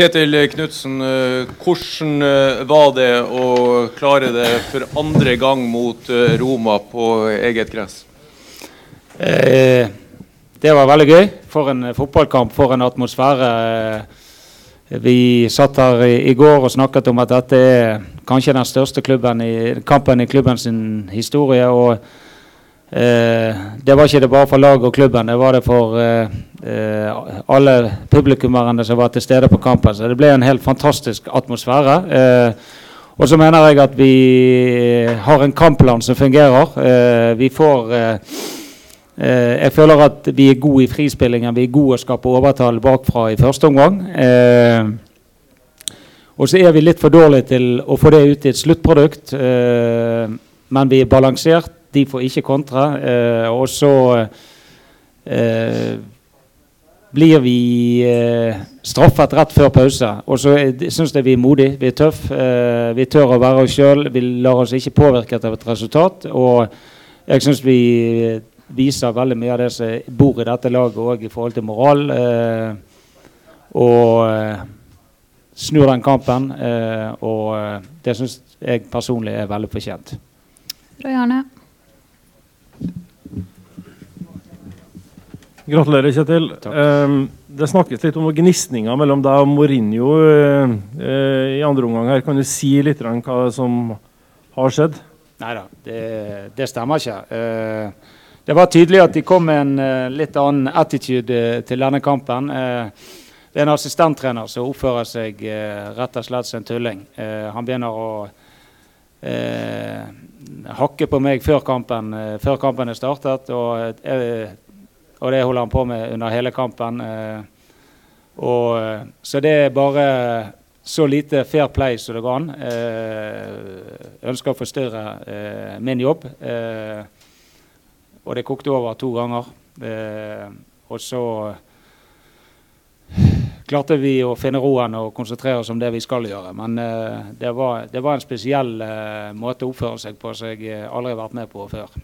Kjetil Knutsen, hvordan var det å klare det for andre gang mot Roma på eget gress? Eh, det var veldig gøy. For en fotballkamp, for en atmosfære. Vi satt her i, går og snakket om at dette er kanskje den største i, kampen i klubbens historie. og eh, Det var ikke det bare for laget og klubben, det var det for eh, eh, alle publikummerne som var til stede på kampen. Så det ble en helt fantastisk atmosfære. Eh, og så mener jeg at vi har en kampplan som fungerer. Eh, vi får eh, Eh, jeg føler at vi er gode i frispillingen. Vi er gode å skape overtall bakfra i første omgang. Eh, og så er vi litt for dårlige til å få det ut i et sluttprodukt. Eh, men vi er balansert. De får ikke kontre. Eh, og så eh, blir vi eh, straffet rett før pause. Og så syns jeg vi er modige. Vi er tøffe. vi tør å være oss sjøl. Vi lar oss ikke påvirke av et resultat. Og jeg syns vi viser veldig mye av det som bor i dette laget òg i forhold til moral. Eh, og eh, snur den kampen. Eh, og eh, det syns jeg personlig er veldig fortjent. Bra, Jarne. Gratulerer, Kjetil. Um, det snakkes litt om gnisninger mellom deg og Mourinho uh, uh, i andre omgang. her. Kan du si litt om hva som har skjedd? Nei da, det, det, stemmer ikke. Uh, det var tydelig at de kom med en litt annen attitude til denne kampen. Det er en assistenttrener som oppfører seg rett og slett som en tulling. han begynner å hakke på meg før kampen, før kampen er startet. Og, og, det holder han på med under hele kampen. Og, så det er bare så lite fair play som det går an. ønsker å forstyrre min jobb. Eh, og det kokte over to ganger. Eh, og så klarte vi å finne roen og konsentrere oss om det vi skal gjøre. Men eh, det, var, det, var, en spesiell eh, måte å oppføre seg på som jeg aldri har vært med på før.